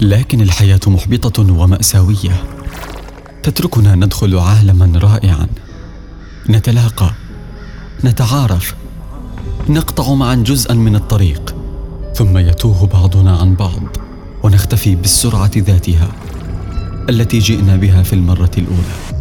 لكن الحياة محبطة ومأساوية. تتركنا ندخل عالما رائعا. نتلاقى نتعارف نقطع معا جزءا من الطريق ثم يتوه بعضنا عن بعض ونختفي بالسرعة ذاتها التي جئنا بها في المرة الأولى.